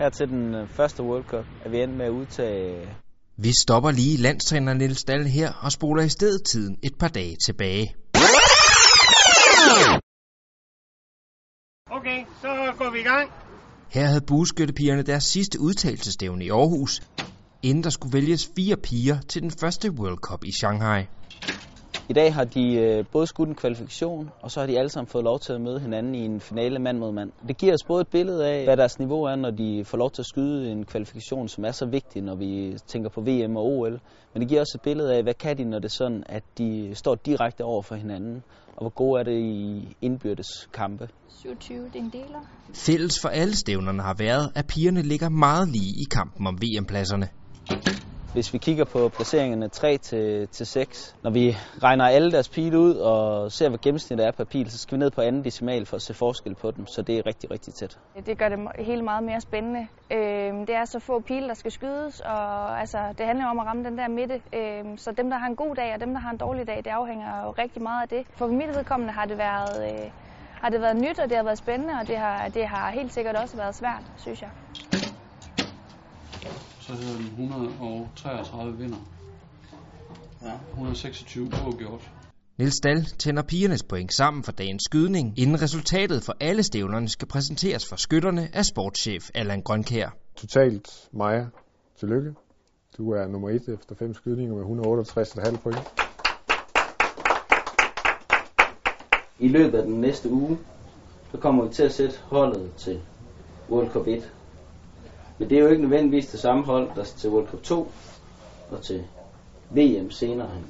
Her til den øh, første World Cup er vi endt med at udtage... Vi stopper lige landstræner Niels Dahl her og spoler i stedet tiden et par dage tilbage. Okay, så går vi i gang. Her havde bueskyttepigerne deres sidste udtalelsestævne i Aarhus, inden der skulle vælges fire piger til den første World Cup i Shanghai. I dag har de øh, både skudt en kvalifikation, og så har de alle sammen fået lov til at møde hinanden i en finale mand mod mand. Det giver os både et billede af, hvad deres niveau er, når de får lov til at skyde en kvalifikation, som er så vigtig, når vi tænker på VM og OL. Men det giver også et billede af, hvad kan de, når det er sådan, at de står direkte over for hinanden, og hvor gode er det i indbyrdes kampe. 27, det er en deler. Fælles for alle stævnerne har været, at pigerne ligger meget lige i kampen om VM-pladserne. Hvis vi kigger på placeringerne 3 til, til 6, når vi regner alle deres pile ud og ser, hvad gennemsnittet er per pil, så skal vi ned på anden decimal for at se forskel på dem, så det er rigtig, rigtig tæt. Det gør det hele meget mere spændende. Øh, det er så få pile, der skal skydes, og altså, det handler om at ramme den der midte. Øh, så dem, der har en god dag, og dem, der har en dårlig dag, det afhænger jo rigtig meget af det. For mit vedkommende har det været, øh, har det været nyt, og det har været spændende, og det har, det har helt sikkert også været svært, synes jeg så hedder den 133 vinder. Ja. 126 uafgjort. Niels Dahl tænder pigernes point sammen for dagens skydning, inden resultatet for alle stævnerne skal præsenteres for skytterne af sportschef Allan Grønkær. Totalt Maja, tillykke. Du er nummer 1 efter fem skydninger med 168,5 point. I løbet af den næste uge, så kommer vi til at sætte holdet til World Cup 1 men det er jo ikke nødvendigvis det samme hold, der til World Cup 2 og til VM senere hen.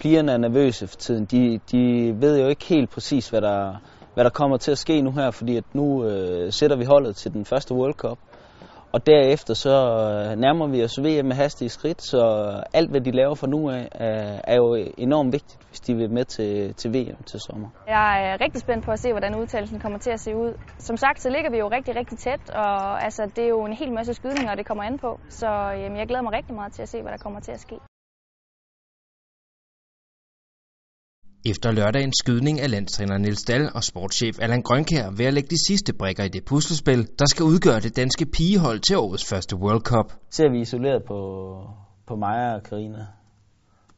Pigerne er nervøse for tiden. De, de ved jo ikke helt præcis, hvad der, hvad der kommer til at ske nu her, fordi at nu øh, sætter vi holdet til den første World Cup. Og derefter så øh, nærmer vi os VM med hastige skridt, så alt hvad de laver fra nu af øh, er jo enormt vigtigt, hvis de vil med til, til VM til sommer. Jeg er rigtig spændt på at se, hvordan udtalelsen kommer til at se ud. Som sagt, så ligger vi jo rigtig, rigtig tæt, og altså, det er jo en hel masse skydninger, det kommer an på. Så jamen, jeg glæder mig rigtig meget til at se, hvad der kommer til at ske. Efter lørdagens skydning af landstræner Niels Dahl og sportschef Allan Grønkær ved at lægge de sidste brikker i det puslespil, der skal udgøre det danske pigehold til årets første World Cup. Ser vi isoleret på, på Maja og Karina,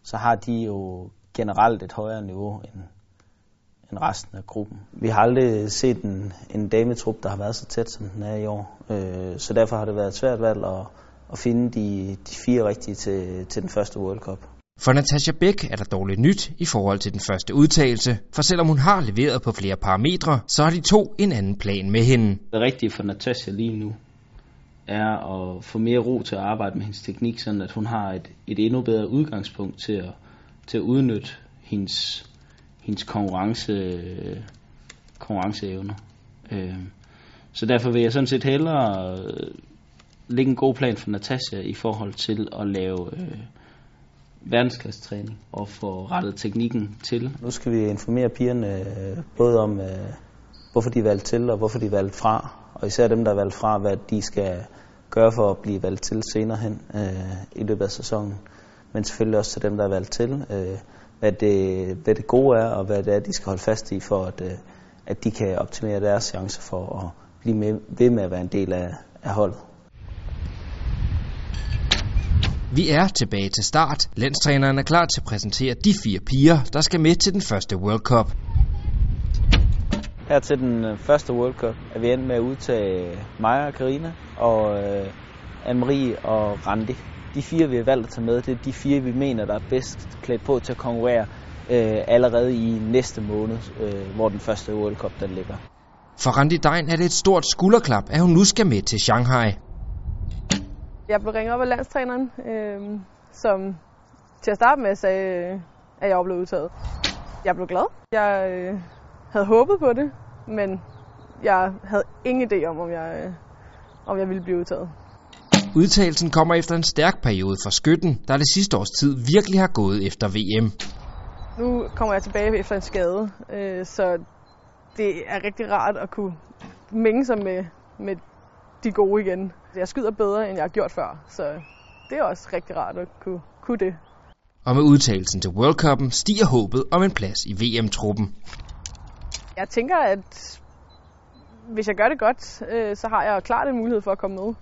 så har de jo generelt et højere niveau end, end resten af gruppen. Vi har aldrig set en, en dametrup, der har været så tæt, som den er i år. Øh, så derfor har det været et svært valg at, at finde de, de fire rigtige til, til den første World Cup. For Natasha Bæk er der dårligt nyt i forhold til den første udtalelse, for selvom hun har leveret på flere parametre, så har de to en anden plan med hende. Det rigtige for Natasha lige nu er at få mere ro til at arbejde med hendes teknik, sådan at hun har et, et endnu bedre udgangspunkt til at, til at udnytte hendes, hendes konkurrence, konkurrenceevner. Øh, så derfor vil jeg sådan set hellere øh, lægge en god plan for Natasha i forhold til at lave øh, verdensklasse træning og få rettet teknikken til. Nu skal vi informere pigerne øh, både om, øh, hvorfor de er valgt til og hvorfor de er valgt fra. Og især dem, der er valgt fra, hvad de skal gøre for at blive valgt til senere hen øh, i løbet af sæsonen. Men selvfølgelig også til dem, der er valgt til, øh, hvad, det, hvad det gode er og hvad det er, de skal holde fast i, for at, øh, at de kan optimere deres chancer for at blive med, ved med at være en del af, af holdet. Vi er tilbage til start. Landstræneren er klar til at præsentere de fire piger, der skal med til den første World Cup. Her til den øh, første World Cup er vi endt med at udtage Maja og Karina og øh, Anne-Marie og Randi. De fire, vi har valgt at tage med, det er de fire, vi mener, der er bedst klædt på til at konkurrere øh, allerede i næste måned, øh, hvor den første World Cup den ligger. For Randi Dein er det et stort skulderklap, at hun nu skal med til Shanghai. Jeg blev ringet op af landstræneren, øh, som til at starte med sagde, at jeg var blevet udtaget. Jeg blev glad. Jeg øh, havde håbet på det, men jeg havde ingen idé om, om jeg, øh, om jeg ville blive udtaget. Udtagelsen kommer efter en stærk periode for skytten, der det sidste års tid virkelig har gået efter VM. Nu kommer jeg tilbage efter en skade, øh, så det er rigtig rart at kunne mænge sig med, med de gode igen. Jeg skyder bedre, end jeg har gjort før, så det er også rigtig rart at kunne, kunne det. Og med udtagelsen til World Cup'en stiger håbet om en plads i VM-truppen. Jeg tænker, at hvis jeg gør det godt, øh, så har jeg klart en mulighed for at komme med.